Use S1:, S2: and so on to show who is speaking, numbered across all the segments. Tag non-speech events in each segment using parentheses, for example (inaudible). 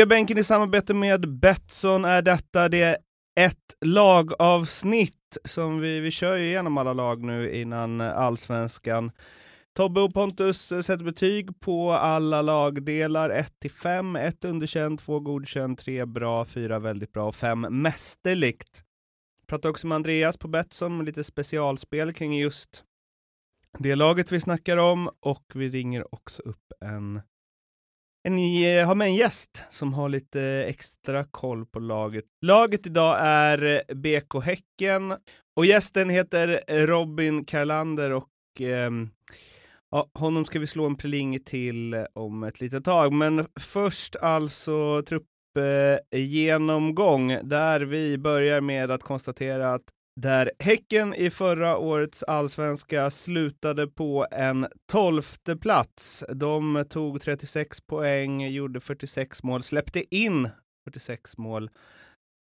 S1: Ljugarbänken i samarbete med Betsson är detta. Det är ett lagavsnitt som vi, vi kör ju igenom alla lag nu innan allsvenskan. Tobbe och Pontus sätter betyg på alla lagdelar 1 till 5. 1 underkänd, 2 godkänd, 3 bra, 4 väldigt bra och 5 mästerligt. Pratar också med Andreas på Betsson med lite specialspel kring just det laget vi snackar om och vi ringer också upp en ni eh, har med en gäst som har lite eh, extra koll på laget. Laget idag är eh, BK Häcken och gästen heter Robin Karlander och eh, ja, honom ska vi slå en pling till om ett litet tag. Men först alltså truppgenomgång eh, där vi börjar med att konstatera att där Häcken i förra årets allsvenska slutade på en tolfte plats. De tog 36 poäng, gjorde 46 mål, släppte in 46 mål.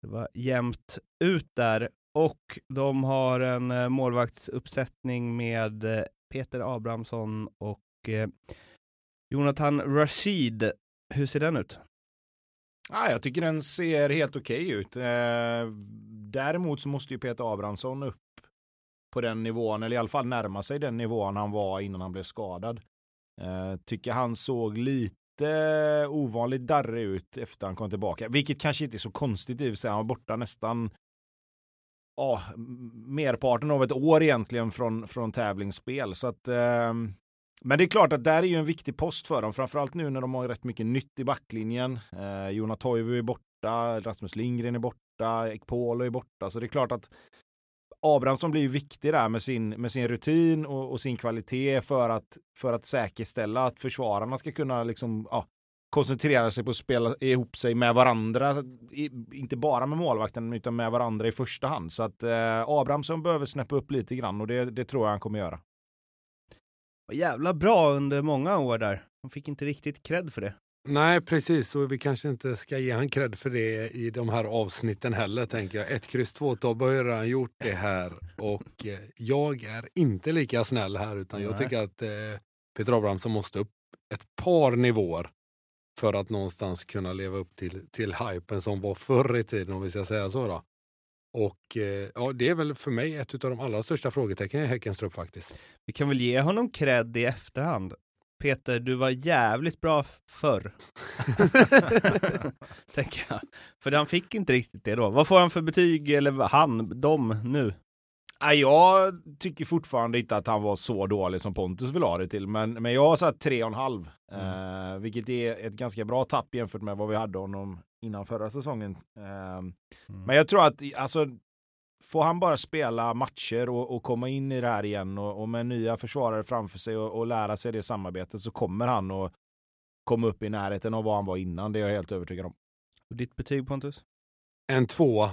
S1: Det var jämnt ut där och de har en eh, målvaktsuppsättning med eh, Peter Abrahamsson och eh, Jonathan Rashid. Hur ser den ut?
S2: Ja, jag tycker den ser helt okej okay ut. Eh, däremot så måste ju Peter Abrahamsson upp på den nivån, eller i alla fall närma sig den nivån han var innan han blev skadad. Eh, tycker han såg lite ovanligt darrig ut efter han kom tillbaka, vilket kanske inte är så konstigt i och för sig. Han var borta nästan ja, merparten av ett år egentligen från, från tävlingsspel. Så att, eh, men det är klart att där är ju en viktig post för dem, framförallt nu när de har rätt mycket nytt i backlinjen. Eh, Jona Toivo är borta, Rasmus Lindgren är borta, Ekpolo är borta, så det är klart att Abrahamsson blir ju viktig där med sin, med sin rutin och, och, sin kvalitet för att, för att säkerställa att försvararna ska kunna liksom, ja, koncentrera sig på att spela ihop sig med varandra. inte bara med målvakten utan med varandra i första hand. Så att eh, Abrahamsson behöver snäppa upp lite grann och det, det tror jag han kommer göra
S1: var jävla bra under många år där. Han fick inte riktigt cred för det.
S3: Nej, precis. Och vi kanske inte ska ge han cred för det i de här avsnitten heller, tänker jag. Ett kryss två Tobbe har redan gjort det här och eh, jag är inte lika snäll här, utan jag tycker att eh, Peter Abrahamsson måste upp ett par nivåer för att någonstans kunna leva upp till, till hypen som var förr i tiden, om vi ska säga så. Då. Och eh, ja, det är väl för mig ett av de allra största frågetecknen i Häckens trupp faktiskt.
S1: Vi kan väl ge honom cred i efterhand. Peter, du var jävligt bra förr. (laughs) Tänker jag. För han fick inte riktigt det då. Vad får han för betyg, eller han, de, nu?
S2: Jag tycker fortfarande inte att han var så dålig som Pontus vill ha det till, men, men jag har satt tre och en halv, mm. eh, vilket är ett ganska bra tapp jämfört med vad vi hade honom innan förra säsongen. Eh, mm. Men jag tror att alltså, får han bara spela matcher och, och komma in i det här igen och, och med nya försvarare framför sig och, och, lära sig det samarbetet så kommer han att komma upp i närheten av vad han var innan. Det är jag helt övertygad om.
S1: Och ditt betyg Pontus?
S3: En tvåa.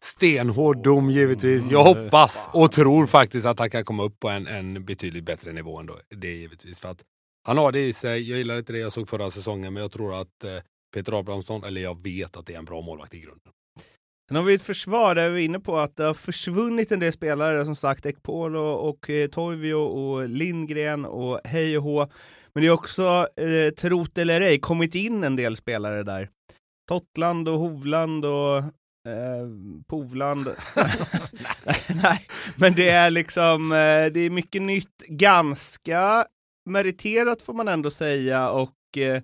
S3: Stenhård dom givetvis. Jag hoppas och tror faktiskt att han kan komma upp på en, en betydligt bättre nivå ändå. Det är givetvis för att han har det i sig. Jag gillar inte det jag såg förra säsongen, men jag tror att eh, Peter Abrahamsson, eller jag vet att det är en bra målvakt i grunden.
S1: Sen har vi ett försvar där vi är inne på att det har försvunnit en del spelare, som sagt Ekpolo och eh, Toivio och Lindgren och hej och hå. Men det är också, eh, trot eller ej, kommit in en del spelare där. Tottland och Hovland och Eh, Povland. (laughs) (laughs) Nej, men det är liksom, eh, det är mycket nytt, ganska meriterat får man ändå säga och eh,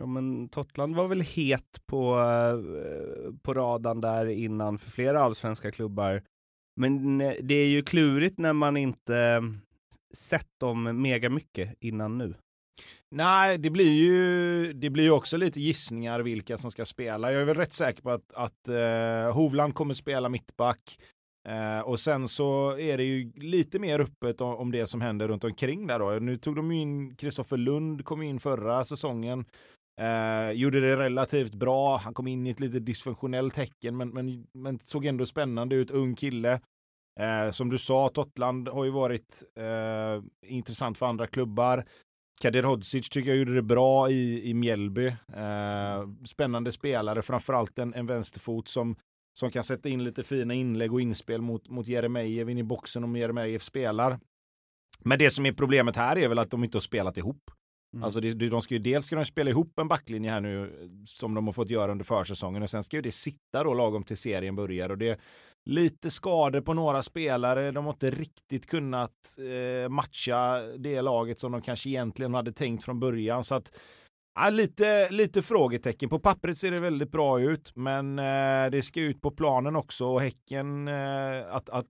S1: ja men Totland var väl het på, eh, på radarn där innan för flera allsvenska klubbar. Men det är ju klurigt när man inte eh, sett dem mega mycket innan nu.
S2: Nej, det blir ju det blir också lite gissningar vilka som ska spela. Jag är väl rätt säker på att, att uh, Hovland kommer spela mittback. Uh, och sen så är det ju lite mer öppet om, om, det som händer runt omkring där då. Nu tog de in Kristoffer Lund, kom in förra säsongen. Eh, gjorde det relativt bra. Han kom in i ett lite dysfunktionellt tecken men, men, men såg ändå spännande ut. Ung kille. Eh, som du sa, Totland har ju varit eh, intressant för andra klubbar. Kadir Hodzic tycker jag gjorde det bra i, i Mjällby. Eh, spännande spelare, framförallt en, en vänsterfot som, som kan sätta in lite fina inlägg och inspel mot, mot Jeremejeff in i boxen om Jeremejeff spelar. Men det som är problemet här är väl att de inte har spelat ihop. Mm. Alltså det, de ska ju dels ska de spela ihop en backlinje här nu eh, som de har fått göra under försäsongen och sen ska ju det sitta då lagom till serien börjar och det lite skador på några spelare. De har inte riktigt kunnat eh, matcha det laget som de kanske egentligen hade tänkt från början så att Ja, lite, lite frågetecken. På pappret ser det väldigt bra ut, men eh, det ska ut på planen också. Och Häcken, eh, att, att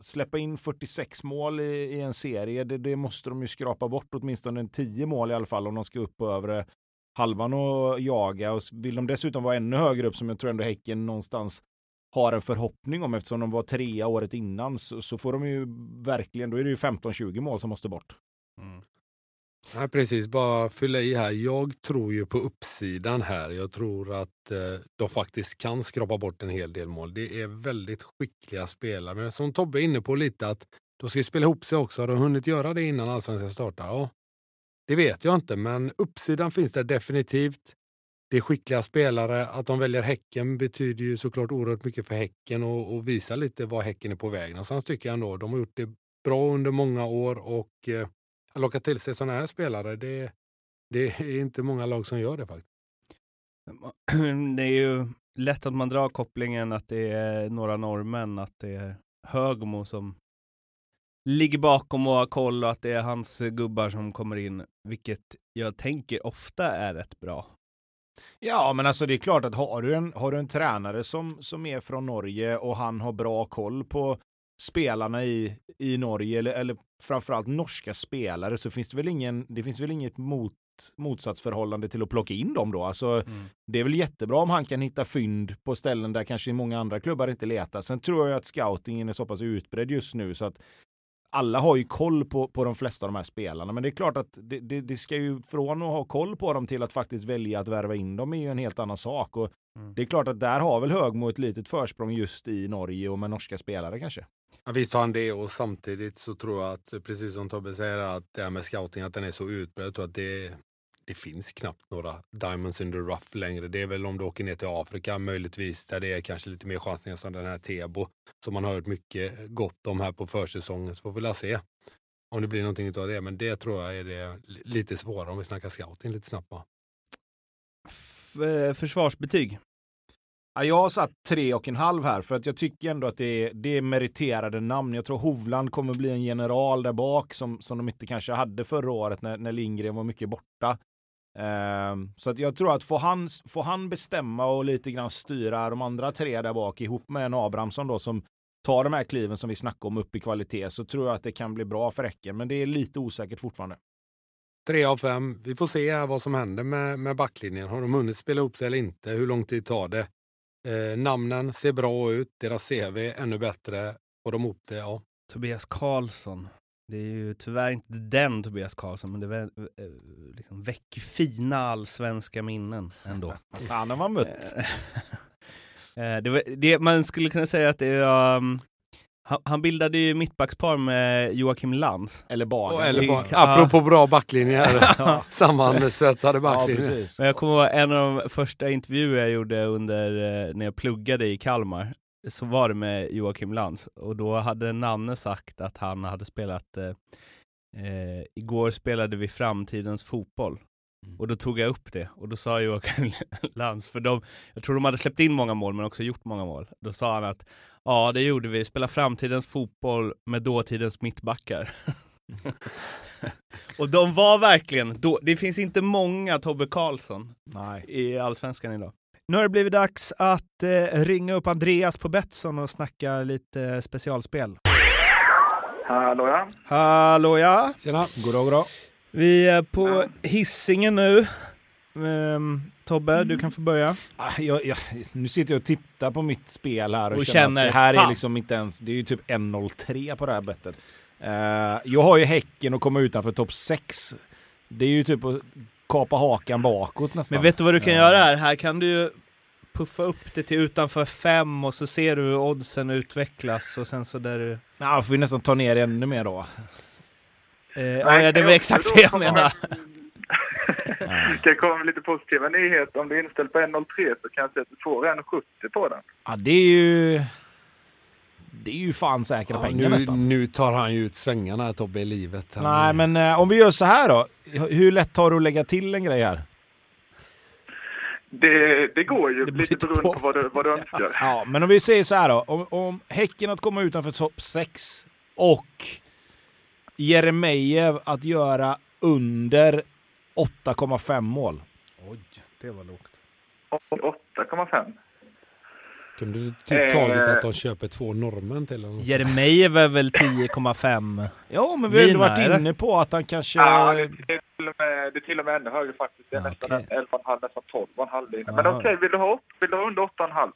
S2: släppa in 46 mål i, i en serie, det, det, måste de ju skrapa bort åtminstone 10 mål i alla fall om de ska upp på övre halvan och jaga. Och vill de dessutom vara ännu högre upp, som jag tror ändå Häcken någonstans har en förhoppning om eftersom de var trea året innan, så, så får de ju verkligen, då är det ju 15-20 mål som måste bort. Mm.
S3: Ja, precis, bara fylla i här. Jag tror ju på uppsidan här. Jag tror att eh, de faktiskt kan skrapa bort en hel del mål. Det är väldigt skickliga spelare. Men som Tobbe är inne på lite att de ska spela ihop sig också. Har de hunnit göra det innan allsvenskan startar? Ja, det vet jag inte, men uppsidan finns där definitivt. Det är skickliga spelare. Att de väljer Häcken betyder ju såklart oerhört mycket för Häcken och, och visar lite var Häcken är på väg någonstans tycker jag ändå. De har gjort det bra under många år och eh, att locka till sig sådana här spelare, det, det är inte många lag som gör det faktiskt. (clears throat)
S1: Det är ju lätt att man drar kopplingen att det är några norrmän, att det är Högmo som ligger bakom och har koll och att det är hans gubbar som kommer in, vilket jag tänker ofta är rätt bra.
S2: Ja, men alltså det är klart att har du en, har du en tränare som, som är från Norge och han har bra koll på spelarna i, i Norge eller, eller framförallt norska spelare så finns det väl ingen, det finns väl inget mot, motsatsförhållande till att plocka in dem då. Alltså, mm. Det är väl jättebra om han kan hitta fynd på ställen där kanske många andra klubbar inte letar. Sen tror jag att scoutingen är så pass utbredd just nu så att alla har ju koll på, på de flesta av de här spelarna, men det är klart att det, det, det, ska ju från att ha koll på dem till att faktiskt välja att värva in dem är ju en helt annan sak. Och mm. Det är klart att där har väl Högmo ett litet försprång just i Norge och med norska spelare kanske.
S3: Ja, visst har han det och samtidigt så tror jag att, precis som Tobbe säger, att det här med scouting, att den är så utbredd och att det, det finns knappt några diamonds in the rough längre. Det är väl om du åker ner till Afrika möjligtvis, där det är kanske lite mer chansningar som den här Tebo, som man har hört mycket gott om här på försäsongen. Så får vi väl se om det blir någonting av det. Men det tror jag är det lite svårare om vi snackar scouting lite snabbt F
S1: eh, försvarsbetyg?
S2: Ja, jag har satt tre och en halv här för att jag tycker ändå att det är, det är meriterade namn. Jag tror Hovland kommer bli en general där bak som, som de inte kanske hade förra året när, när Lindgren var mycket borta. Um, så att jag tror att får han, får han bestämma och lite grann styra de andra tre där bak ihop med en Abrahamsson då som tar de här kliven som vi snackade om upp i kvalitet så tror jag att det kan bli bra för Häcken. Men det är lite osäkert fortfarande.
S3: Tre av fem. Vi får se vad som händer med, med backlinjen. Har de hunnit spela upp sig eller inte? Hur lång tid tar det? Eh, namnen ser bra ut, deras CV ännu bättre. Och de upp det, ja.
S1: Tobias Karlsson. Det är ju tyvärr inte den Tobias Karlsson, men det eh, liksom väcker fina allsvenska minnen ändå. (laughs)
S2: Han har man mött.
S1: Eh, (laughs) det, det, man skulle kunna säga att det är um, han, han bildade ju mittbackspar med Joakim Lantz.
S2: Eller Bagen.
S3: Oh, eller ba Apropå bra backlinje här. Sammansvetsade backlinjer. (laughs)
S1: Ja, (laughs) jag kommer ihåg en av de första intervjuer jag gjorde under, eh, när jag pluggade i Kalmar. Så var det med Joakim Lantz och då hade Nanne sagt att han hade spelat eh, eh, Igår spelade vi framtidens fotboll. Mm. Och då tog jag upp det och då sa Joakim (laughs) Lantz, för de, jag tror de hade släppt in många mål men också gjort många mål. Då sa han att Ja, det gjorde vi. Spela framtidens fotboll med dåtidens mittbackar. (laughs) och de var verkligen, då, det finns inte många Tobbe Karlsson Nej. i Allsvenskan idag. Nu har det blivit dags att eh, ringa upp Andreas på Betsson och snacka lite specialspel.
S4: Hallå ja.
S1: Hallå ja.
S3: Tjena.
S2: Goddag, goddag.
S1: Vi är på hissingen nu. Um, Tobbe, du kan få börja.
S2: Ah, jag, jag, nu sitter jag och tittar på mitt spel här och,
S1: och känner,
S2: att det här fan. är liksom inte ens, det är ju typ 1.03 på det här bettet. Uh, jag har ju Häcken att komma utanför topp 6. Det är ju typ att kapa hakan bakåt nästan.
S1: Men vet du vad du kan uh. göra här? Här kan du ju puffa upp det till utanför 5 och så ser du hur oddsen utvecklas och sen så där du...
S2: Ja, får vi nästan ta ner ännu mer då.
S1: Uh, ja, det var exakt det jag menade.
S4: Ska jag komma med lite positiva nyheter? Om du är inställd på 1.03 så kan jag säga att du får 1.70 på den.
S2: Ja, det är ju... det är ju fan säkra
S3: Ja,
S2: pengar
S3: nu,
S2: nästan.
S3: nu tar han ju ut svängarna Tobbe i livet. Han
S2: Nej,
S3: är-
S2: men eh, om vi gör så här då. Hur lätt tar det att lägga till en grej här?
S4: Det, det går ju
S1: Det
S4: lite beroende
S1: på.
S4: på vad du, vad du önskar.
S2: Ja, men om vi säger så här då. Om, om Häcken att komma utanför topp 6 och Jeremejeff att göra under 8,5 mål.
S1: Oj, det var lågt.
S4: 8,5.
S3: Kunde du typ
S4: Eh.
S3: tagit att de köper två norrmän till honom?
S1: Jeremejeff är väl 10,5?
S2: Ja, men vi har
S1: Lina,
S2: varit inne på att han kanske...
S4: Ja, det är, till och med, det är till och med ännu högre faktiskt. Det är
S1: Ja,
S4: nästan
S1: okej.
S4: 11,5, nästan 12,5 lina. Men okej, vill du ha? Vill du ha under 8,5?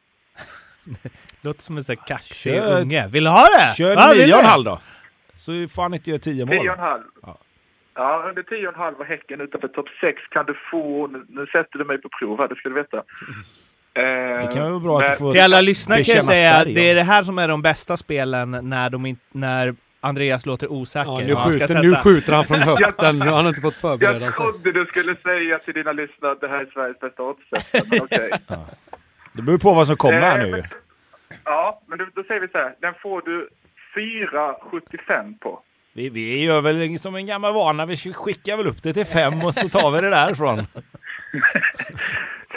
S4: (laughs)
S1: Låter som en sån här kaxig
S2: Kör-
S1: unge. Vill du ha det?
S2: Kör
S1: Ja, vill du?
S2: 9,5 då. Så fan inte gör 10 mål.
S4: 10,5.
S2: Ja.
S4: Ja. under 10,5 och Häcken utanför topp 6 kan du få... Nu, nu sätter du mig på prov här, det ska du veta. Eh, (laughs)
S2: Det kan vara bra att du får
S1: Till alla lyssnare kan jag säga att det är
S2: ja.
S1: det här som är de bästa spelen när, de in, när Andreas låter osäker.
S3: Ja, nu,
S1: Han
S3: skjuter, nu
S1: sätta-
S3: skjuter han från (laughs) höften. Nu har han inte fått förbereda
S4: Jag
S3: sig.
S4: trodde du skulle säga till dina lyssnare att det här är Sveriges bästa oddsättare, men okej. (laughs)
S2: Det beror på vad som kommer här
S4: Eh,
S2: nu.
S4: men- Ja, men då, då säger vi så här. Den får du 4,75 på.
S2: Vi, vi gör väl som en gammal vana, vi skickar väl upp det till 5 och så tar vi det därifrån. (laughs)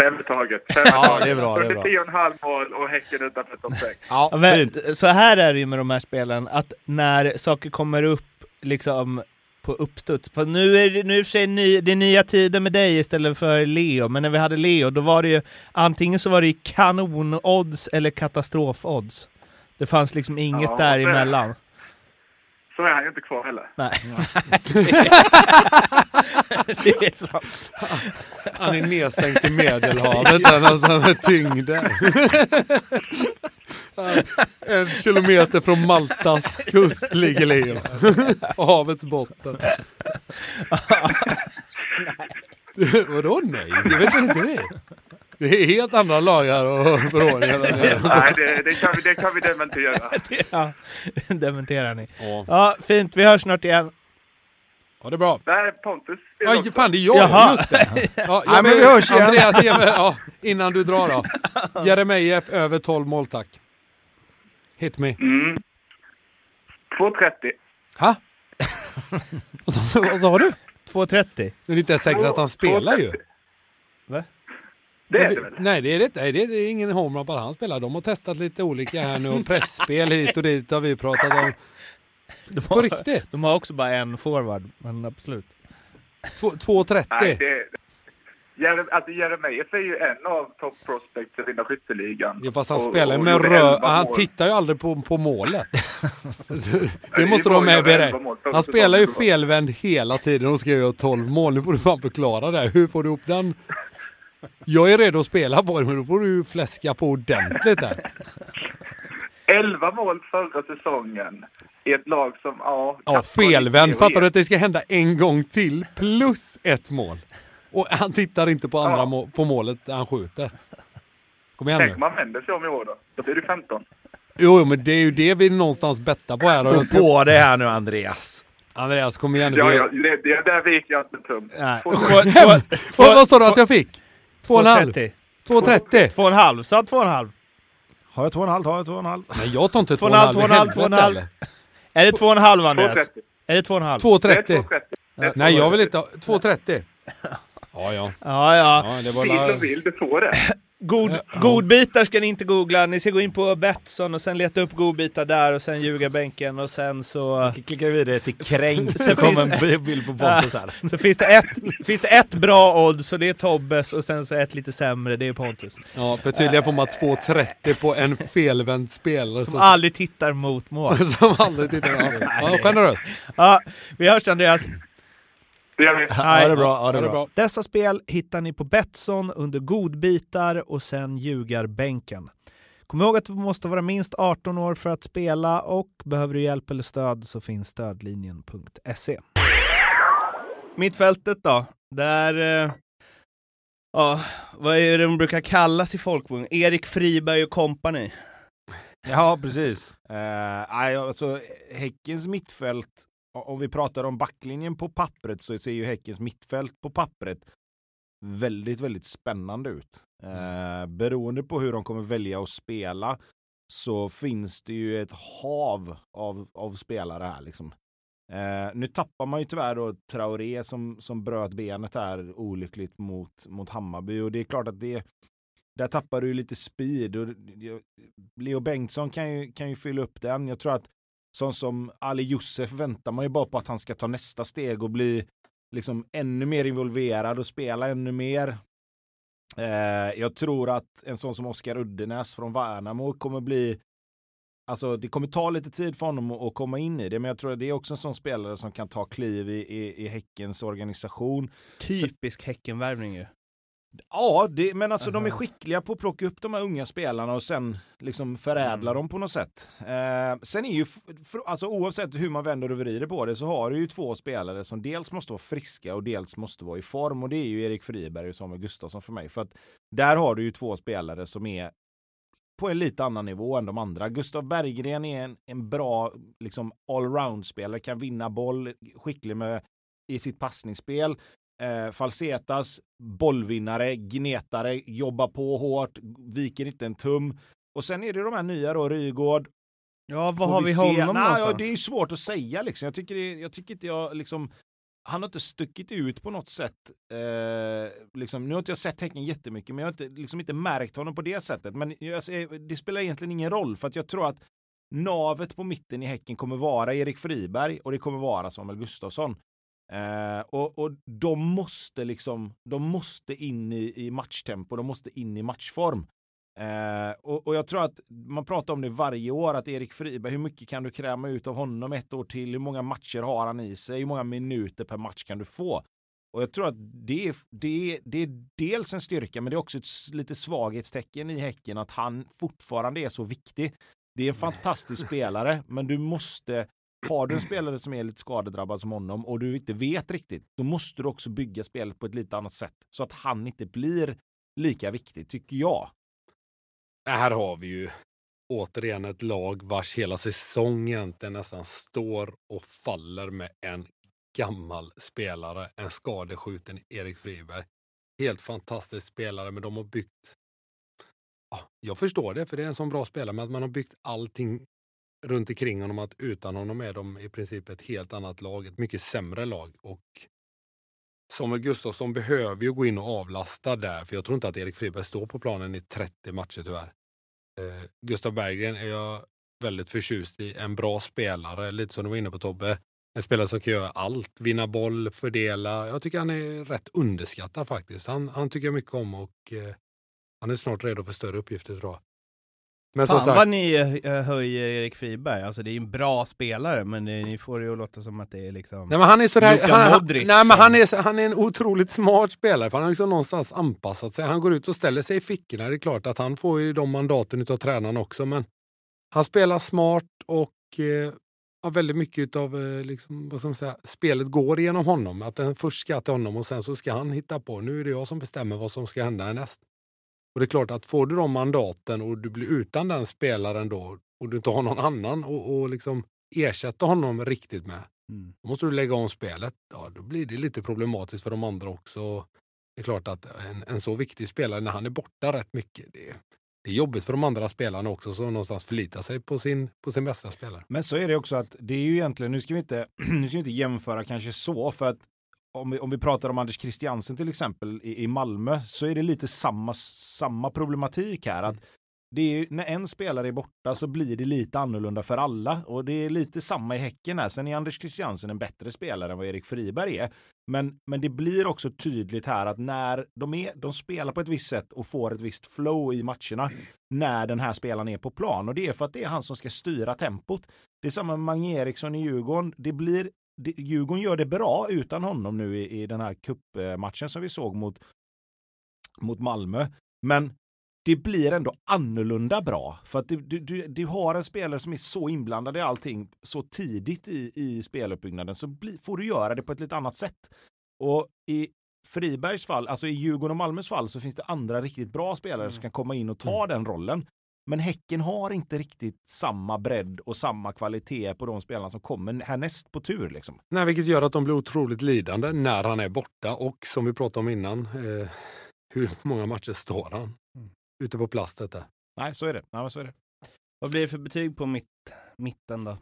S4: Fem taget. Fem
S2: Ja,
S4: taget.
S2: det är bra, det är bra.
S4: 10,5 mål och Häcken utanför topp 6.
S2: Ja, fint.
S1: så här är det ju med de här spelen, att när saker kommer upp liksom på uppstuds. För nu är det, nu är det, och sig ny, det är nya tider med dig istället för Leo, men när vi hade Leo då var det ju antingen så var det kanonodds eller katastrofodds. Det fanns liksom inget
S4: Ja,
S1: däremellan.
S4: Så är han ju inte kvar heller.
S1: Nej. (laughs) det är sant.
S3: Han är nedsänkt i Medelhavet där någonstans med tyngden. En kilometer från Maltas kust ligger Leo. Och havets botten. (laughs) Vadå nej? Det vet väl inte vi? Det är helt andra lagar och förordningar. (laughs)
S4: Nej, det, det, kan vi, det kan vi dementera. (laughs)
S1: Ja, dementerar ni.
S3: Ja.
S1: Ja, fint. Vi hörs snart igen.
S3: ja, det är bra.
S4: Nej, Pontus. det är
S3: Ja,
S4: också.
S3: fan det är jag,
S1: Jaha.
S3: just det. (laughs) Ja,
S2: Nej, men vi hörs igen.
S3: Andreas, ja, innan du drar då. Jeremejeff över 12 mål tack. Hit me.
S4: Mm. 2,30.
S3: Ha? Vad sa- Vad sa du?
S1: 2.30.
S3: Det är inte ens säkert att han spelar ju.
S4: Det är det
S3: vi-
S4: väl?
S3: Nej, det är det. Nej, Det är ingen homerun på att han spelar. De har testat lite olika här nu och pressspel hit och dit har vi pratat om. (laughs)
S1: De
S3: På
S1: har,
S3: riktigt.
S1: de har också bara en forward, men absolut.
S3: Två- 2.30.
S4: Nej, det... Jere, alltså Jeremejeff är ju en av top prospects i skytteligan.
S3: Ja, fast han
S4: Och-
S3: spelar
S4: och
S3: med
S4: gjorde
S3: rö...
S4: 11
S3: Han tittar ju aldrig på, på målet. (laughs) det måste de ha med i
S4: bra att göra 11
S3: beräkning.
S4: mål för
S3: Han spelar ju felvänd hela tiden och ska göra 12 mål. Nu får du fan förklara det. Hur får du ihop den? Jag är redo att spela på det, men då får du fläska på ordentligt där.
S4: 11 mål förra säsongen i ett lag som, ja...
S3: Ja, felvänd. Fattar du att det ska hända en gång till plus ett mål? Och han tittar inte på andra
S4: Ja.
S3: må- på målet han skjuter. Kom igen
S4: Tänk
S3: nu.
S4: man vänder sig om i år då. Då blir det 15.
S3: Jo, jo, men det är ju det vi någonstans bettar på här.
S2: Stå
S3: ska...
S2: på det här nu Andreas.
S3: Andreas, kom igen nu.
S4: Ja, ja, det, det, där viker jag inte tum.
S3: Vad sa du att jag fick? Två och en halv?
S1: 2.30.
S3: 2,30?
S1: Två och en halv. Sa två och en halv.
S2: Har jag två och en halv, har jag två och en halv.
S3: Nej, jag tar inte
S1: Två och en halv, två och en halv,
S3: helvete,
S1: två och en halv.
S3: eller?
S1: Är det två och en halv Andreas?
S4: 2,30.
S1: Är det två och en halv?
S3: 2,30.
S4: Det är 2,30. Det är
S3: Nej, jag vill
S4: 2,30.
S3: inte ha... 2,30. Ja, ja.
S1: Ja, ja.
S3: ja det var
S4: Vill och vill, du får det.
S1: God, godbitar ska ni inte googla. Ni ska gå in på Betsson och sen leta upp godbitar där och sen ljugarbänken och sen så...
S2: Klickar vi vidare till kränkt (laughs)
S1: Så
S2: så kommer en bild på Pontus här.
S1: Så finns det, ett, finns det ett bra odds och det är Tobbes och sen så ett lite sämre, det är Pontus.
S3: Ja, för tydligen får man 2,30 på en felvänd spelare.
S1: Som
S3: så-
S1: aldrig tittar mot mål. (laughs)
S3: som aldrig tittar. (laughs) Ja, generöst.
S1: Ja, vi hörs Andreas.
S4: Det gör vi.
S2: Ha det bra, ha
S3: Ja,
S2: det bra.
S1: Dessa spel hittar ni på Betsson under godbitar och sen ljugarbänken. Kom ihåg att du måste vara minst 18 år för att spela och behöver du hjälp eller stöd så finns stödlinjen.se. Mittfältet då? Där... Eh, ja, vad är det de brukar kallas i folkmun? Erik Friberg och kompani.
S2: Ja, precis. Uh, nej, alltså, häckens mittfält, om vi pratar om backlinjen på pappret så ser ju Häckens mittfält på pappret väldigt, väldigt spännande ut. Uh, beroende på hur de kommer välja att spela så finns det ju ett hav av, av spelare här. Liksom. Eh, nu tappar man ju tyvärr då Traoré som, som bröt benet här olyckligt mot, mot Hammarby och det är klart att det där tappar du lite speed och Leo Bengtsson kan ju, kan ju fylla upp den. Jag tror att sån som Ali Youssef väntar man ju bara på att han ska ta nästa steg och bli liksom ännu mer involverad och spela ännu mer. Eh, jag tror att en sån som Oskar Uddenäs från Värnamo kommer bli Alltså det kommer ta lite tid för honom att komma in i det, men jag tror att det är också en sån spelare som kan ta kliv i, i, i Häckens organisation.
S1: Typisk Häckenvärvning ju.
S2: Ja, det, men alltså uh -huh. de är skickliga på att plocka upp de här unga spelarna och sen liksom förädla mm. dem på något sätt. Eh, sen är ju, alltså oavsett hur man vänder och vrider på det så har du ju två spelare som dels måste vara friska och dels måste vara i form och det är ju Erik Friberg och Samuel Gustafsson för mig. För att där har du ju två spelare som är på en lite annan nivå än de andra. Gustav Berggren är en, en bra liksom allround-spelare, kan vinna boll, skicklig med i sitt passningsspel. Eh, Falsetas, bollvinnare, gnetare, jobbar på hårt, viker inte en tum. Och sen är det de här nya då, Rygård.
S1: Ja, vad har vi, vi honom
S2: Nej, ja, Det är svårt att säga liksom. Jag tycker, det, jag tycker inte jag liksom han har inte stuckit ut på något sätt. Eh, liksom, nu har inte jag sett Häcken jättemycket, men jag har inte, liksom inte märkt honom på det sättet. Men jag, det spelar egentligen ingen roll, för att jag tror att navet på mitten i Häcken kommer vara Erik Friberg och det kommer vara Samuel Gustafsson. Eh, och, och de måste liksom, de måste in i, i matchtempo, de måste in i matchform. Eh, och, och, jag tror att man pratar om det varje år, att Erik Friberg, hur mycket kan du kräma ut av honom ett år till? Hur många matcher har han i sig? Hur många minuter per match kan du få? Och jag tror att det är, det, är, det är dels en styrka, men det är också ett lite svaghetstecken i Häcken att han fortfarande är så viktig. Det är en fantastisk spelare, men du måste har du en spelare som är lite skadedrabbad som honom och du inte vet riktigt, då måste du också bygga spelet på ett lite annat sätt så att han inte blir lika viktig, tycker jag.
S3: Här har vi ju återigen ett lag vars hela säsong egentligen nästan står och faller med en gammal spelare, en skadeskjuten Erik Friberg. Helt fantastisk spelare, men de har byggt jag förstår det, för det är en sån bra spelare, men att man har byggt allting runt omkring honom att utan honom är de i princip ett helt annat lag, ett mycket sämre lag. Och Samuel Gustafsson behöver ju gå in och avlasta där, för jag tror inte att Erik Friberg står på planen i 30 matcher tyvärr. Eh, Gustav Berggren är jag väldigt förtjust i. En bra spelare, lite som du var inne på Tobbe. En spelare som kan göra allt, vinna boll, fördela. Jag tycker han är rätt underskattad faktiskt. Han, han tycker jag mycket om och eh, han är snart redo för större uppgifter tror jag.
S1: Men Fan sagt, vad ni eh, höjer Erik Friberg, alltså det är en bra spelare men det, ni får det ju att låta som att det är liksom
S3: Nej men han är sådär, han, Modric, nej, men han, är, han är en otroligt smart spelare för han har liksom någonstans anpassat sig. Han går ut och ställer sig i fickorna, det är klart att han får ju de mandaten utav tränaren också men han spelar smart och eh, har väldigt mycket av eh, liksom, vad ska man säga, spelet går genom honom. Att den först ska till honom och sen så ska han hitta på, nu är det jag som bestämmer vad som ska hända härnäst. Och det är klart att får du de mandaten och du blir utan den spelaren då och du inte har någon annan och, och liksom ersätta honom riktigt med. Mm. Då måste du lägga om spelet. Ja, då blir det lite problematiskt för de andra också. Det är klart att en, en så viktig spelare, när han är borta rätt mycket, det, det är jobbigt för de andra spelarna också som någonstans förlitar sig på sin, på sin bästa spelare.
S2: Men så är det också att det är ju egentligen, nu ska vi inte, (clears throat) nu ska vi inte jämföra kanske så, för att om vi, om vi pratar om Anders Christiansen till exempel i, i Malmö så är det lite samma, samma problematik här. Att det är, när en spelare är borta så blir det lite annorlunda för alla och det är lite samma i Häcken här. Sen är Anders Christiansen en bättre spelare än vad Erik Friberg är. Men, men det blir också tydligt här att när de, är, de spelar på ett visst sätt och får ett visst flow i matcherna när den här spelaren är på plan och det är för att det är han som ska styra tempot. Det är samma med Mange Eriksson i Djurgården. Det blir Djurgården gör det bra utan honom nu i, i den här kuppmatchen som vi såg mot, mot Malmö. Men det blir ändå annorlunda bra. För att du, du, du har en spelare som är så inblandad i allting så tidigt i, i speluppbyggnaden så bli, får du göra det på ett lite annat sätt. Och i Fribergs fall, alltså i Djurgården och Malmös fall så finns det andra riktigt bra spelare mm. som kan komma in och ta mm. den rollen. Men Häcken har inte riktigt samma bredd och samma kvalitet på de spelarna som kommer härnäst på tur. Liksom.
S3: Nej, vilket gör att de blir otroligt lidande när han är borta och som vi pratade om innan, eh, hur många matcher står han mm. ute på plastet där?
S2: Nej, så är det. Nej, så är det.
S1: Vad blir det för betyg på mitt, mitten då?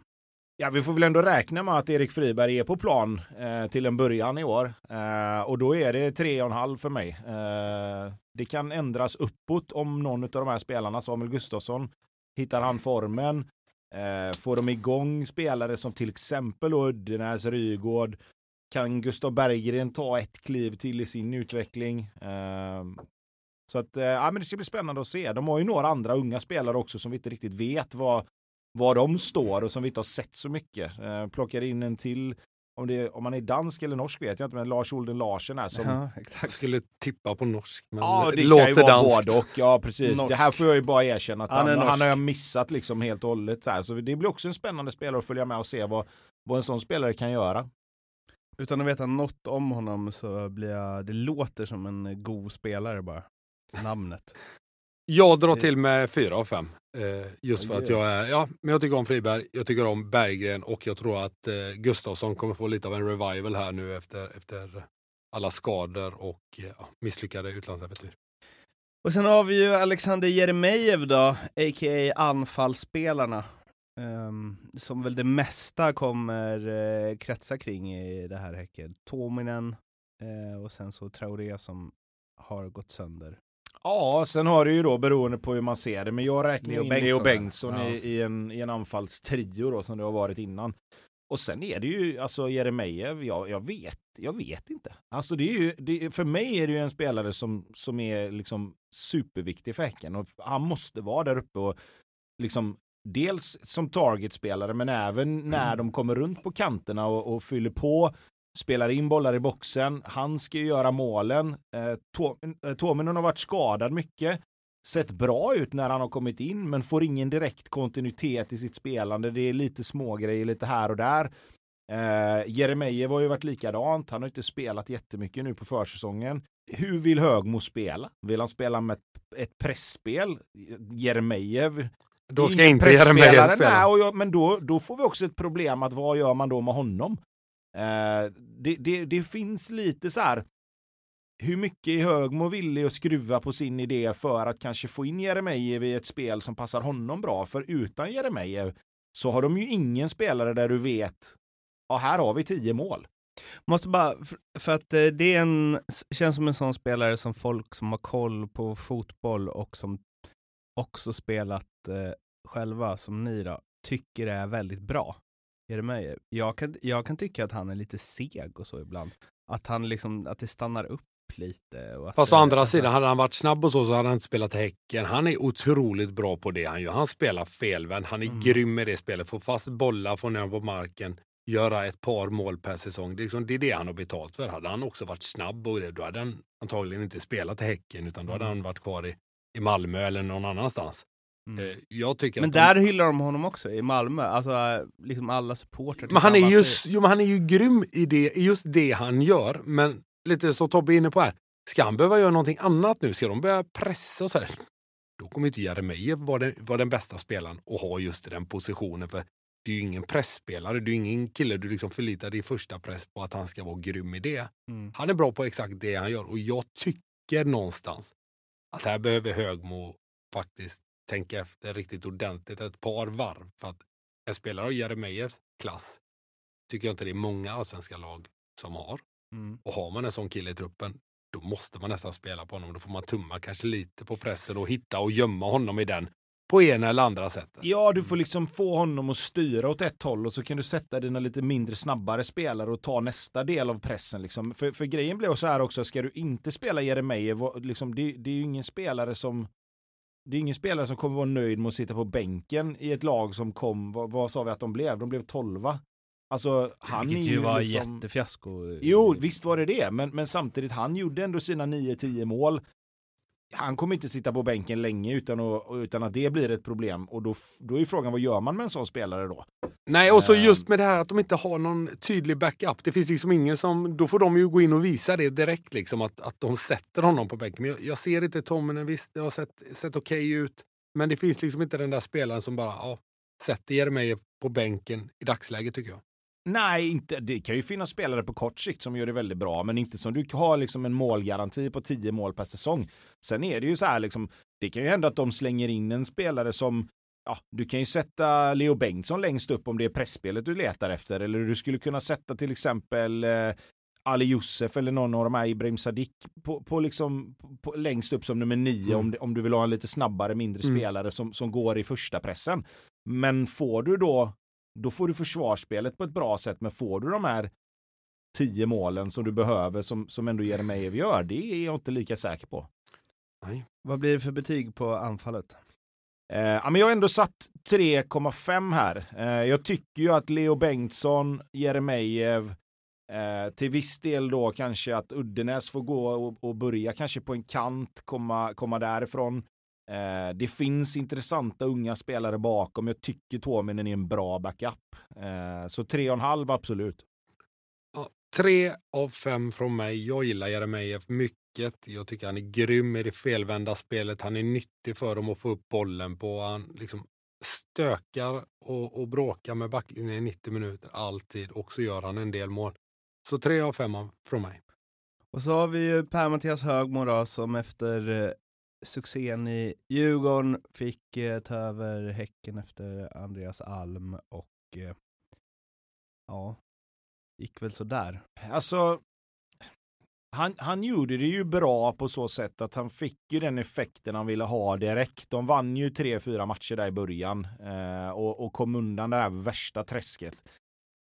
S2: Ja, vi får väl ändå räkna med att Erik Friberg är på plan eh, till en början i år. Eh, och då är det 3,5 för mig. Eh, det kan ändras uppåt om någon av de här spelarna, Samuel Gustafsson, hittar han formen. Eh, får de igång spelare som till exempel Uddenäs, Rygård, kan Gustav Berggren ta ett kliv till i sin utveckling? Eh, så att, eh, ja, men det ska bli spännande att se. De har ju några andra unga spelare också som vi inte riktigt vet vad, var de står och som vi inte har sett så mycket. Eh, plockar in en till, om, det, om man är dansk eller norsk vet jag inte, men Lars Olden Larsen är som...
S3: Ja, Jag skulle tippa på norsk, men
S2: ja, det
S3: låter
S2: kan ju vara
S3: danskt.
S2: både och. Ja, precis.
S1: Norsk.
S2: Det här får jag ju bara erkänna att
S1: Han
S2: han, han, har jag missat liksom helt och hållet. Så, här. så det blir också en spännande spelare att följa med och se vad, vad en sån spelare kan göra.
S1: Utan att veta något om honom så blir jag, det låter som en god spelare bara. Namnet.
S3: Jag drar till med fyra av fem. Eh, just för att jag är, ja, men jag tycker om Friberg, jag tycker om Berggren och jag tror att eh, Gustafsson kommer få lite av en revival här nu efter, efter alla skador och eh, ja, misslyckade utlandsäventyr.
S1: Och sen har vi ju Alexander Jeremejeff då, a.k.a. anfallsspelarna. ehm, som väl det mesta kommer uh, kretsa kring i det här Häcken. Tominen eh, och sen så Traoré som har gått sönder.
S2: Ja, sen har det ju då beroende på hur man ser det, men jag räknar
S1: Leo
S2: in
S1: Bengtsson,
S2: Leo Bengtsson
S1: ja.
S2: i, i, en, i en anfallstrio då som det har varit innan. Och sen är det ju alltså Jeremejeff, jag, jag vet, jag vet inte. Alltså det är ju, det, för mig är det ju en spelare som, som är liksom superviktig för Häcken och han måste vara där uppe och liksom dels som targetspelare men även när de kommer runt på kanterna och, och fyller på spelar in bollar i boxen. Han ska ju göra målen. Eh, Tom- eh, Tominen har varit skadad mycket. Sett bra ut när han har kommit in, men får ingen direkt kontinuitet i sitt spelande. Det är lite smågrejer lite här och där. Eh, Jeremejeff har ju varit likadant. Han har inte spelat jättemycket nu på försäsongen. Hur vill Högmo spela? Vill han spela med ett, pressspel? Jeremejeff
S3: Då ska inte Jeremejeff spela.
S2: Nej, jag, men då, då får vi också ett problem att vad gör man då med honom? Eh, det, det, det finns lite så här, hur mycket är Högmo villig att skruva på sin idé för att kanske få in Jeremejeff i ett spel som passar honom bra? För utan Jeremejeff så har de ju ingen spelare där du vet, ja här har vi tio mål.
S1: Måste bara, för, att eh, det är en, känns som en sån spelare som folk som har koll på fotboll och som också spelat eh, själva, som ni då, tycker är väldigt bra. Jeremejeff. Jag kan, jag kan tycka att han är lite seg och så ibland. Att han liksom, att det stannar upp lite. Och
S3: Fast å
S1: det-
S3: andra sidan, hade han varit snabb och så, så hade han inte spelat i Häcken. Han är otroligt bra på det han gör. Han spelar felvänd, han är
S1: Mm.
S3: grym med det spelet. Får fast bollar, får ner dem på marken, göra ett par mål per säsong. Det är, liksom, det är det han har betalt för. Hade han också varit snabb och det, då hade han antagligen inte spelat i Häcken, utan då hade
S1: Mm.
S3: han varit kvar i, i Malmö eller någon annanstans.
S1: Mm.
S3: Eh, Jag tycker
S1: Men
S3: att de-
S1: där hyllar de honom också, i Malmö. Alltså liksom alla supportrar.
S3: Men han är, jo, men han är ju grym i, det, just det han gör. Men lite som Tobbe är inne på här. Ska han behöva göra någonting annat nu? Ska de börja pressa och så här? Då kommer inte Jeremejeff vara den, vara den bästa spelaren och ha just den positionen. För det är ju ingen pressspelare. Det är ingen kille du liksom förlitar dig i första press på att han ska vara grym i det.
S1: Mm.
S3: Han är bra på exakt det han gör och jag tycker någonstans att här behöver Högmo faktiskt tänka efter riktigt ordentligt ett par varv. För att en spelare av Jeremejeffs klass tycker jag inte det är många allsvenska lag som har.
S1: Mm.
S3: Och har man en sån kille i truppen, då måste man nästan spela på honom. Då får man tumma kanske lite på pressen och hitta och gömma honom i den på ena eller andra sättet.
S2: Ja, du får liksom få honom att styra åt ett håll och så kan du sätta dina lite mindre snabbare spelare och ta nästa del av pressen. Liksom. För, för grejen blir så här också, ska du inte spela Jeremejeff, liksom, det, det är ju ingen spelare som det är ingen spelare som kommer vara nöjd med att sitta på bänken i ett lag som kom, vad, vad sa vi att de blev? De blev tolva. Alltså, han
S1: Vilket
S2: är
S1: ju var
S2: liksom...
S1: jättefiasko.
S2: Jo, visst var det det, men, men samtidigt, han gjorde ändå sina 9-10 mål. Han kommer inte sitta på bänken länge utan att, utan att det blir ett problem. Och då, då är frågan, vad gör man med en sån spelare då?
S3: Nej, och så
S2: Ehm.
S3: just med det här att de inte har någon tydlig backup. Det finns liksom ingen som, då får de ju gå in och visa det direkt, liksom, att, att de sätter honom på bänken. Men jag, jag ser inte Tommen, visst det har sett, sett okej ut. Men det finns liksom inte den där spelaren som bara ja, sätter Jeremejeff på bänken i dagsläget tycker jag.
S2: Nej, inte, det kan ju finnas spelare på kort sikt som gör det väldigt bra, men inte som du har liksom en målgaranti på 10 mål per säsong. Sen är det ju så här, liksom, det kan ju hända att de slänger in en spelare som ja, du kan ju sätta Leo Bengtsson längst upp om det är pressspelet du letar efter. Eller du skulle kunna sätta till exempel eh, Ali Youssef eller någon av de här Ibrahim Sadiq på, på liksom, på, längst upp som nummer nio mm. om, om du vill ha en lite snabbare, mindre mm. spelare som, som går i första pressen. Men får du då, då får du försvarsspelet på ett bra sätt, men får du de här tio målen som du behöver som, som ändå Jeremejeff gör, det är jag inte lika säker på.
S1: Nej. Vad blir det för betyg på anfallet?
S2: Eh, ja, men jag har ändå satt 3,5 här. Eh, jag tycker ju att Leo Bengtsson, Jeremejeff, eh, till viss del då kanske att Uddenäs får gå och, och börja kanske på en kant, komma, komma därifrån. Eh, det finns intressanta unga spelare bakom. Jag tycker Tuominen är en bra backup. Eh, så 3,5 absolut.
S3: Ja, tre av fem från mig. Jag gillar Jeremejeff mycket mycket. Jag tycker han är grym i det felvända spelet. Han är nyttig för dem att få upp bollen på. Han liksom stökar och, och bråkar med backlinjen i 90 minuter alltid och så gör han en del mål. Så tre av fem från mig.
S1: Och så har vi ju Per-Mattias Högmo då, som efter eh, succén i Djurgården fick eh, ta över Häcken efter Andreas Alm och eh, ja, gick väl sådär.
S2: Alltså, han, han gjorde det ju bra på så sätt att han fick ju den effekten han ville ha direkt. De vann ju tre, fyra matcher där i början eh, och, och, kom undan det här värsta träsket.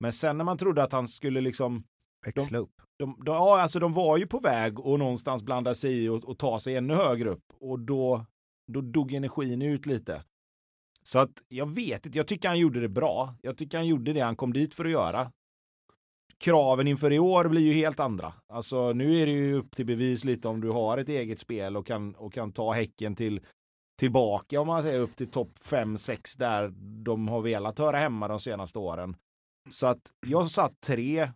S2: Men sen när man trodde att han skulle liksom
S1: Växla upp.
S2: De, de, ja, alltså de var ju på väg och någonstans blanda sig i och, och, ta sig ännu högre upp och då, då dog energin ut lite. Så att jag vet inte, jag tycker han gjorde det bra. Jag tycker han gjorde det han kom dit för att göra kraven inför i år blir ju helt andra. Alltså nu är det ju upp till bevis lite om du har ett eget spel och kan, och kan ta Häcken till tillbaka om man säger upp till topp 5-6 där de har velat höra hemma de senaste åren. Så att jag satt tre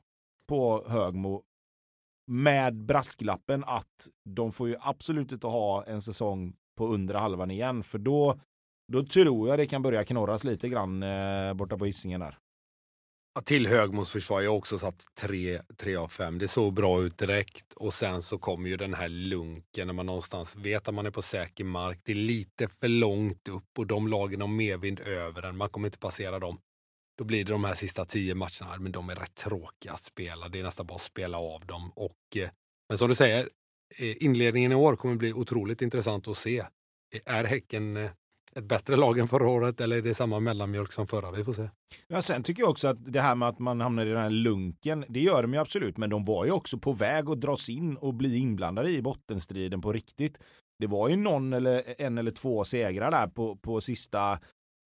S2: på Högmo med brasklappen att de får ju absolut inte ha en säsong på undre halvan igen för då, då tror jag det kan börja knorras lite grann eh, borta på Hisingen där.
S3: Till Högmos försvar, jag har också satt 3 av 5. Det såg bra ut direkt och sen så kommer ju den här lunken när man någonstans vet att man är på säker mark. Det är lite för långt upp och de lagen har medvind över en. Man kommer inte passera dem. Då blir det de här sista tio matcherna, men de är rätt tråkiga att spela. Det är nästan bara att spela av dem. Och, eh, men som du säger, eh, inledningen i år kommer bli otroligt intressant att se. Är Häcken eh, ett bättre lag än förra året eller är det samma mellanmjölk som förra? Vi får se.
S2: Ja, sen tycker jag också att det här med att man hamnar i den här lunken, det gör de ju absolut, men de var ju också på väg att dras in och bli inblandade i bottenstriden på riktigt. Det var ju någon eller en eller två segrar där på, på sista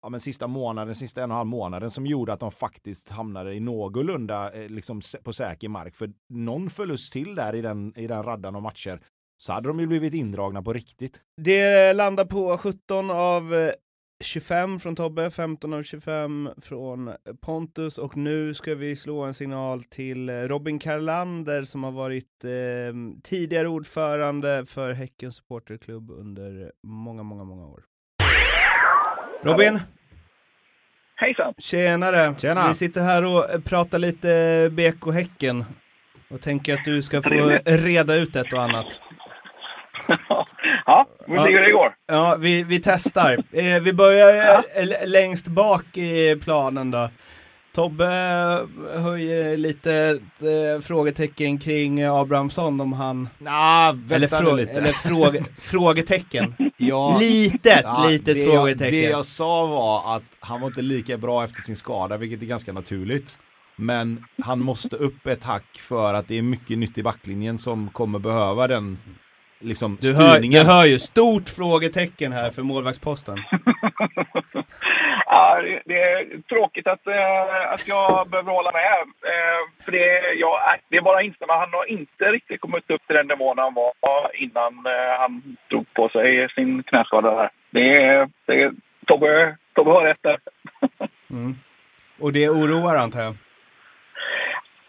S2: ja, men sista månaden, sista en och en halv månaden som gjorde att de faktiskt hamnade i någorlunda eh, liksom, på säker mark. För någon förlust till där i den, i den raddan av matcher så hade de ju blivit indragna på riktigt.
S1: Det landar på 17 av 25 eh, från Tobbe, 15 av 25 från Pontus och nu ska vi slå en signal till eh, Robin Karlander som har varit eh, tidigare ordförande för Häckens supporterklubb under många, många, många år. Robin!
S5: Hejsan!
S1: Tjenare! Tjena. Vi sitter här och pratar lite BK Häcken och tänker att du ska få reda ut ett och annat. (laughs)
S5: ja, vi får se hur det går.
S1: Ja, vi, vi testar. Eh, vi börjar ja. Eh, längst bak i planen då. Tobbe eh, höjer lite äh, frågetecken kring Abrahamsson om han...
S2: Nah, eller, frå lite.
S1: eller fråge, (laughs) frågetecken. ja. Litet, ja, litet det frågetecken.
S2: Jag, det jag sa var att han var inte lika bra efter sin skada, vilket är ganska naturligt. Men han måste upp ett hack för att det är mycket nytt i backlinjen som kommer behöva den liksom,
S1: du hör, du hör ju stort frågetecken här för målvaktsposten. (laughs)
S5: ja, det är tråkigt att, äh, att jag behöver hålla med. Äh, för det, ja, det är bara att instämma. Han har inte riktigt kommit upp till den nivån han var innan äh, han drog på sig sin knäskada. Där. Det är, det Tobbe, Tobbe har rätt där. (laughs)
S1: mm. Och det oroar antar jag?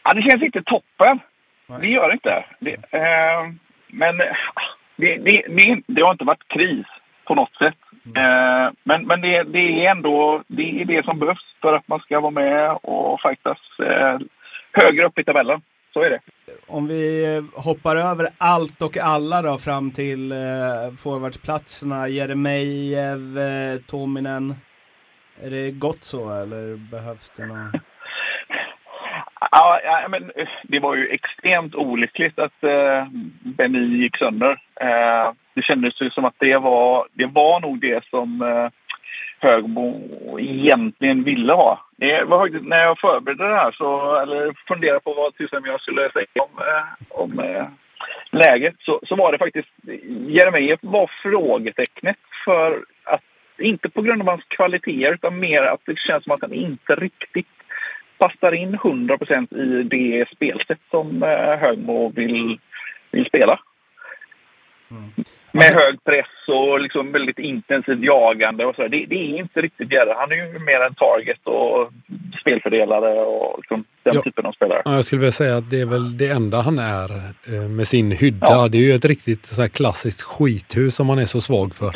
S5: Ja, det känns inte toppen. Nej. Det gör inte. Det, men det, det, det, det, har inte varit kris på något sätt. Mm. men men det, det, är ändå det, är det som behövs för att man ska vara med och fightas eh, högre upp i tabellen. Så är det.
S1: Om vi hoppar över allt och alla då fram till eh, forwardsplatserna. Jeremejeff, eh, Tominen. Är det gott så eller behövs det någon? (laughs)
S5: Ja, ja, men eh, det var ju extremt olyckligt att eh, Benny gick sönder. Eh, det kändes ju som att det var, det var nog det som eh, Högbo egentligen ville ha. Det var faktiskt, när jag förberedde det här, så, eller funderade på vad tusan jag skulle säga om, eh, om eh, läget, så, så var det faktiskt Jeremejeff var frågetecknet för att, inte på grund av hans kvaliteter, utan mer att det känns som att han inte riktigt passar in 100% i det spelsätt som eh, Högmo vill, vill spela. Mm. Med hög press och liksom väldigt intensivt jagande och så. Det, det är inte riktigt Jerry. Han är ju mer en target och spelfördelare och liksom den ja. typen av spelare.
S3: Ja, jag skulle vilja säga att det är väl det enda han är eh, med sin hydda. Ja. Det är ju ett riktigt så här klassiskt skithus som man är så svag för.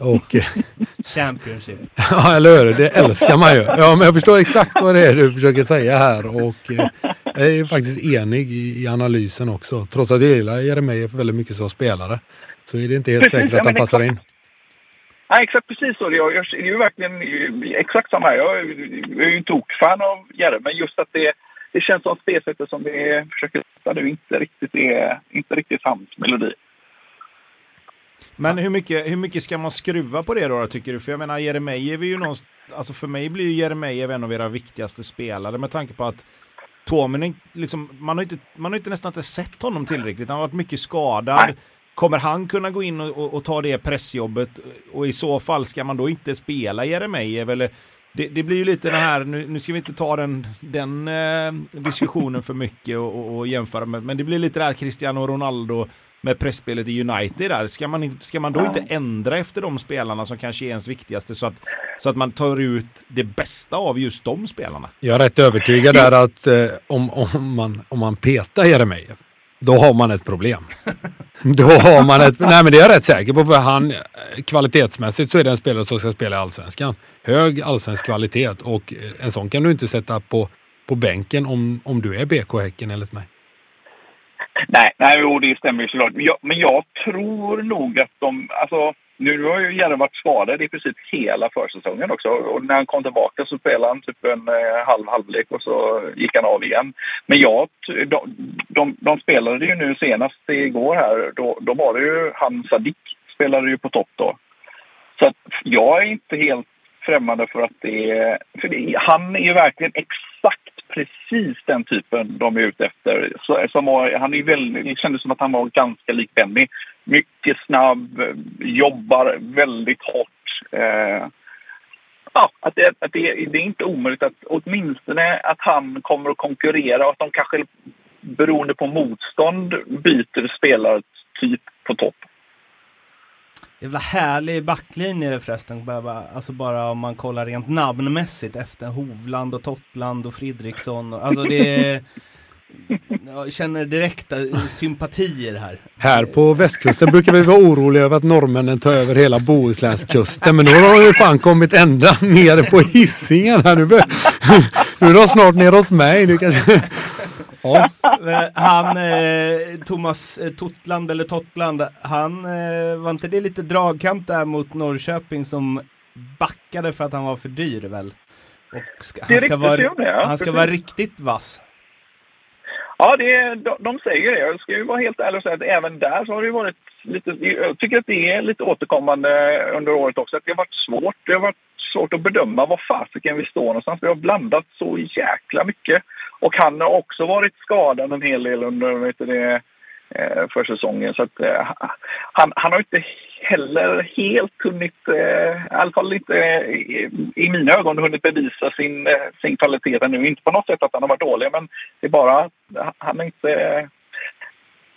S3: (laughs) och,
S1: Championship. (laughs)
S3: ja, eller hur? Det älskar man ju. Ja, men jag förstår exakt vad det är du försöker säga här och eh, jag är faktiskt enig i, i analysen också. Trots att jag gillar Jeremejeff väldigt mycket som spelare så är det inte helt säkert att han passar in.
S5: Nej, exakt precis så. Det är, ju verkligen exakt samma här. Jag är ju en tokfan av Jerry, men just att det, det känns som spelsättet som vi försöker sätta nu inte riktigt är inte riktigt hans melodi.
S2: Men hur mycket, hur mycket ska man skruva på det då, tycker du? För jag menar, Jeremejeff är ju någon, alltså för mig blir ju Jeremejeff en av era viktigaste spelare med tanke på att Tuominen, liksom, man har inte, man har inte nästan inte sett honom tillräckligt. Han har varit mycket skadad. Nej. Kommer han kunna gå in och, och, och, ta det pressjobbet? Och i så fall, ska man då inte spela Jeremejeff? Eller det, det, blir ju lite den här, nu, nu ska vi inte ta den, den eh, diskussionen för mycket och, och, jämföra med, men det blir lite det här Cristiano Ronaldo med pressspelet i United där. Ska man, ska man då ja. inte ändra efter de spelarna som kanske är ens viktigaste så att, så att man tar ut det bästa av just de spelarna?
S3: Jag är rätt övertygad där att eh, om, om, man, om man petar Jeremejeff då har man ett problem. då har man ett... Nej men det är jag rätt säker på för han kvalitetsmässigt så är det en spelare som ska spela i Allsvenskan. Hög allsvensk kvalitet och eh, en sån kan du inte sätta på, på bänken om, om du är BK Häcken enligt mig.
S5: Nej, nej jo, det stämmer ju såklart. Men jag, men jag tror nog att de... Alltså, nu har ju Jerry varit skadad i princip hela försäsongen också. Och när han kom tillbaka så spelade han typ en eh, halv halvlek och så gick han av igen. Men jag, de, de, de spelade ju nu senast igår här, då, då var det ju han Sadik spelade ju på topp då. Så att jag är inte helt främmande för att det är... För det, han är ju verkligen exakt precis den typen de är ute efter. Så, som var, han är väldigt, det kändes som att han var ganska lik Benny. Mycket snabb, jobbar väldigt hårt. Eh, ja, att, det, att det, det, är inte omöjligt att åtminstone att han kommer att konkurrera och att de kanske beroende på motstånd byter spelartyp på topp.
S1: Jävla härlig backlinje förresten, alltså bara om man kollar rent namnmässigt efter Hovland och Tottland och Fridriksson. Alltså det. (laughs) Jag känner direkta sympatier här.
S3: Här på västkusten brukar vi vara oroliga över att norrmännen tar över hela Bohuslänskusten. Men nu har de ju fan kommit ända ner på hissingen här. Nu, nu är de snart nere hos mig. Nu kanske...
S1: Ja. Han, eh, Thomas eh, Totland eller Tottland, han, eh, var inte det lite dragkamp där mot Norrköping som backade för att han var för dyr väl? Och ska, han, ska vara, det, ja. han ska vara riktigt vass.
S5: Ja, det, de, de säger det. Jag ska ju vara helt ärlig och säga att även där så har det varit lite... Jag tycker att det är lite återkommande under året också. Att det har varit svårt. Det har varit svårt att bedöma var fasiken vi står någonstans. Vi har blandat så jäkla mycket. Och han har också varit skadad en hel del under vet du, det, eh, för säsongen. Så att, eh, han, han har inte heller helt hunnit, eh, i alla fall inte eh, i, mina ögon, hunnit bevisa sin, eh, sin kvalitet ännu. Inte på något sätt att han har varit dålig, men det är bara han är inte...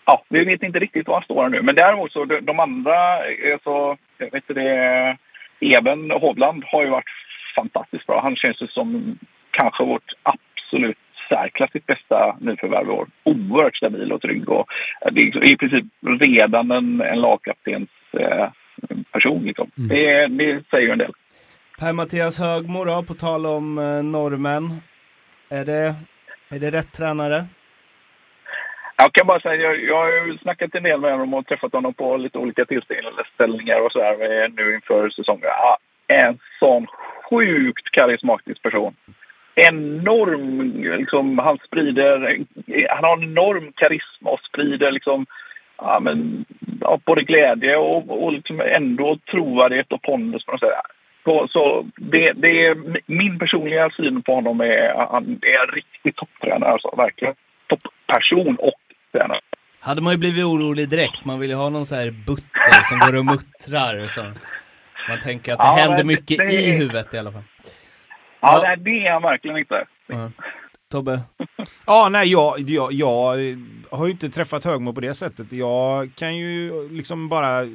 S5: Ja, vi vet inte riktigt var han står nu. Men däremot så de, andra, så, vet inte det, Eben Hovland har ju varit fantastiskt bra. Han känns ju som kanske vårt absolut särklassigt bästa nyförvärv i år. Oerhört stabil och trygg och det är i princip redan en, en lagkaptens person. Liksom. Mm. Det, det säger en del.
S1: Per-Mattias Högmo då, på tal om eh, norrmän. Är det, är det rätt tränare?
S5: Jag kan bara säga, jag, jag har snackat en del med honom och träffat honom på lite olika tillställningar och sådär nu inför säsongen. Ja, en sån sjukt karismatisk person. Enorm, liksom, han sprider, han har en enorm karisma och sprider liksom, ja, men, ja, både glädje och, och liksom ändå trovärdighet och pondus på något sätt. Så, så det, det är min personliga syn på honom är han är en riktig topptränare, alltså, verkligen. Toppperson och tränare.
S1: Hade man ju blivit orolig direkt, man vill ju ha någon så här butter som går och muttrar så. Man tänker att det
S5: Ja,
S1: händer mycket
S5: det-
S1: i huvudet i alla fall.
S5: Ja,
S1: Ja.
S5: det, det är han verkligen inte.
S1: Ja. Tobbe? (laughs)
S2: Ja, nej, jag, jag, jag har ju inte träffat Högmo på det sättet. Jag kan ju liksom bara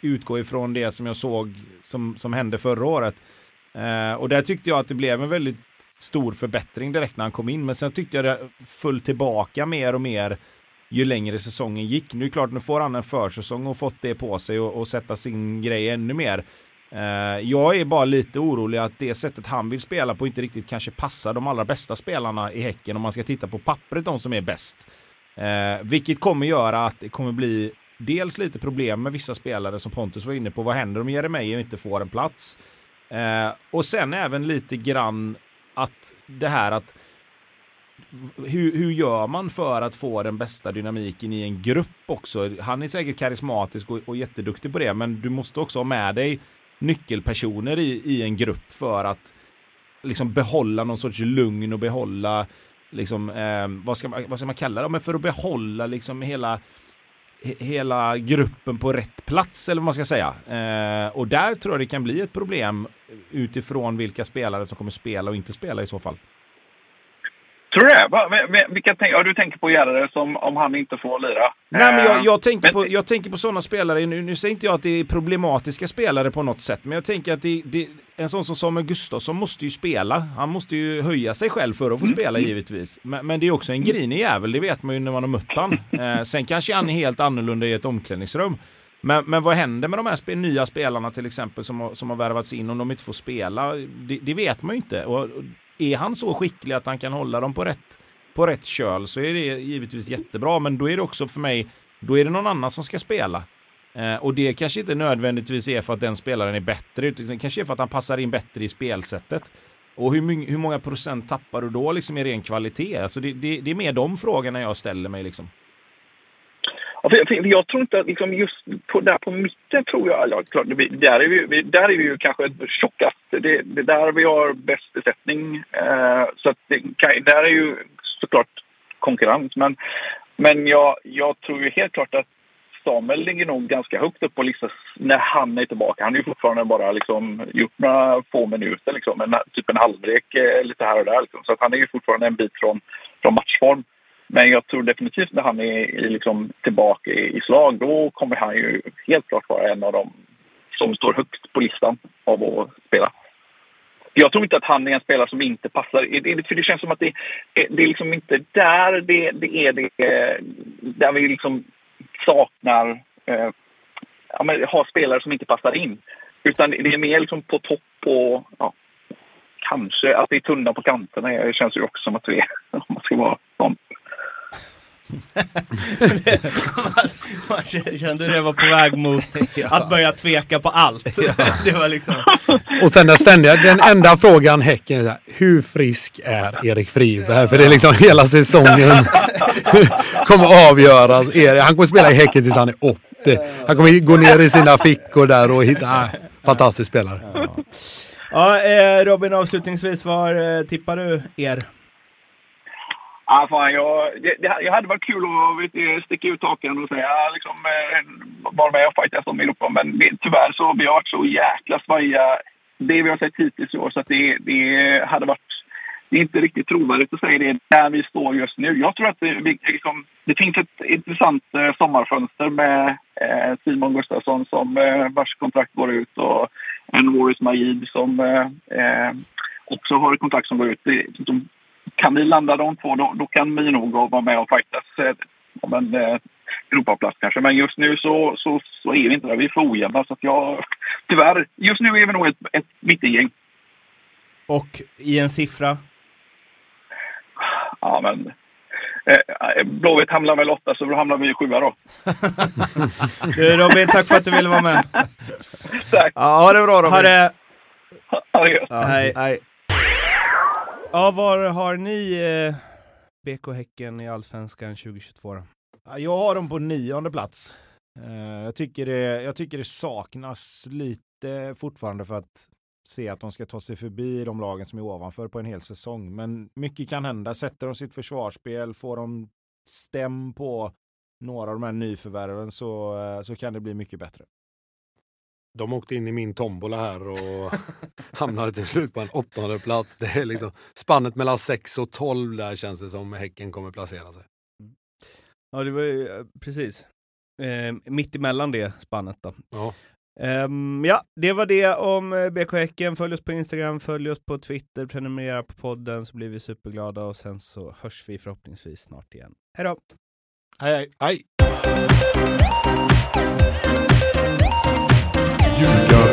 S2: utgå ifrån det som jag såg som, som hände förra året. Eh, och där tyckte jag att det blev en väldigt stor förbättring direkt när han kom in. Men sen tyckte jag det föll tillbaka mer och mer ju längre säsongen gick. Nu är det klart, nu får han en försäsong och fått det på sig och, och sätta sin grej ännu mer. Eh, jag är bara lite orolig att det sättet han vill spela på inte riktigt kanske passar de allra bästa spelarna i Häcken om man ska titta på pappret, de som är bäst. Eh, vilket kommer göra att det kommer bli dels lite problem med vissa spelare som Pontus var inne på. Vad händer om Jeremejeff inte får en plats? Eh, och sen även lite grann att det här att hur, hur gör man för att få den bästa dynamiken i en grupp också? Han är säkert karismatisk och, och jätteduktig på det, men du måste också ha med dig nyckelpersoner i, i en grupp för att liksom behålla någon sorts lugn och behålla liksom, eh, vad, ska man, vad ska man kalla det? Men för att behålla liksom hela hela gruppen på rätt plats eller vad man ska säga. Eh, och där tror jag det kan bli ett problem utifrån vilka spelare som kommer spela och inte spela i så fall.
S5: Tror du det? Va, vilka tänk, ja, du tänker på Järre som om han inte får lira?
S2: Nej, men jag,
S5: Eh,
S2: jag, tänker
S5: men-
S2: på, jag tänker på sådana spelare, nu, nu säger inte jag att det är problematiska spelare på något sätt, men jag tänker att det, det, en sån som Samuel Gustafsson måste ju spela. Han måste ju höja sig själv för att få spela givetvis. Men, men det är också en grinig jävel, det vet man ju när man har mött han. (laughs) Eh, sen kanske han är helt annorlunda i ett omklädningsrum. Men, men vad händer med de här spe, nya spelarna till exempel som har, som har värvats in om de inte får spela? Det, det vet man ju inte. Och är han så skicklig att han kan hålla dem på rätt, på rätt köl så är det givetvis jättebra. Men då är det också för mig, då är det någon annan som ska spela. Eh, och det kanske inte nödvändigtvis är för att den spelaren är bättre, utan det kanske är för att han passar in bättre i spelsättet. Och hur, hur många procent tappar du då liksom i ren kvalitet? Alltså det, det, det är mer de frågorna jag ställer mig liksom.
S5: Ja, för, för jag tror inte att liksom just på, där på mitten tror jag, ja, klart, det, där, är vi, där är vi ju kanske tjockast. Det, det där vi har bäst besättning. Eh, så att det, där är ju såklart konkurrens. Men, men jag, jag tror ju helt klart att Samuel ligger nog ganska högt upp på listan när han är tillbaka. Han är ju fortfarande bara liksom gjort några få minuter, liksom, en, typ en halvlek eh, lite här och där. Liksom. Så att han är ju fortfarande en bit från, från matchform. Men jag tror definitivt när han är liksom, tillbaka i, i slag, då kommer han ju helt klart vara en av dem som står högst på listan av att spela. Jag tror inte att han är en spelare som inte passar. Det- För det känns som att det, det är liksom inte där det, det är det, där vi liksom saknar eh, ja, men, har spelare som inte passar in. Utan det är mer liksom på topp och ja, kanske att det är tunna på kanterna. Det känns ju också som att det är, om man ska vara sån.
S1: Man kände det var på väg mot att börja tveka på allt. Det var liksom...
S3: Och sen den ständiga, den enda frågan Häcken är hur frisk är Erik Friberg? För det är liksom hela säsongen (laughs) kommer avgöras. Han kommer spela i Häcken tills han är 80. Han kommer gå ner i sina fickor där och hitta, ah, fantastisk spelare.
S1: Ja, eh, Robin avslutningsvis, var eh, tippar du er?
S5: Ja, fan, jag, det, det, jag hade varit kul att vet, sticka ut hakan och säga liksom, eh, vara med och fightas om Europa. Men det, tyvärr så har vi varit så jäkla svajiga det vi har sett hittills i år. Så att det, det hade varit det är inte riktigt trovärdigt att säga det där vi står just nu. Jag tror att det, vi, liksom, det finns ett intressant eh, sommarfönster med eh, Simon Gustafsson som eh, vars kontrakt går ut och en Waris Majid som eh, eh, också har ett kontrakt som går ut. Det, de, kan vi landa de två, då, då kan vi nog vara med och fightas eh, om en eh, Europaplats kanske. Men just nu så, så, så är vi inte där. Vi är för ojämna. Så att jag, tyvärr, just nu är vi nog ett, ett mittengäng.
S1: Och i en siffra?
S5: Ja, men... Eh, Blåvitt hamnar väl åtta, så då hamnar vi i sjua då. (laughs)
S1: Du Robin, tack för att du ville vara med.
S5: Tack!
S2: Ja, ha det bra Robin.
S1: Ha det!
S5: Ha det gött.
S2: Ja,
S1: Nej.
S2: nej.
S1: Ja, var har ni eh, BK Häcken i Allsvenskan 2022 då?
S2: Jag har dem på nionde plats. Eh, Jag tycker, det, jag tycker det saknas lite fortfarande för att se att de ska ta sig förbi de lagen som är ovanför på en hel säsong. Men mycket kan hända. Sätter de sitt försvarsspel, får de stäm på några av de här nyförvärven så, eh, så kan det bli mycket bättre.
S3: De åkte in i min tombola här och (laughs) hamnade till slut på en åttonde plats. Det är liksom spannet mellan 6 och 12 där känns det som Häcken kommer placera sig.
S1: Ja, det var ju eh, precis. Eh, mitt emellan det spannet då.
S3: Ja.
S1: Ehm, ja, det var det om eh, BK Häcken. Följ oss på Instagram, följ oss på Twitter, prenumerera på podden så blir vi superglada och sen så hörs vi förhoppningsvis snart igen. Hej då!
S2: Hej, hej.
S3: Hej!
S6: You got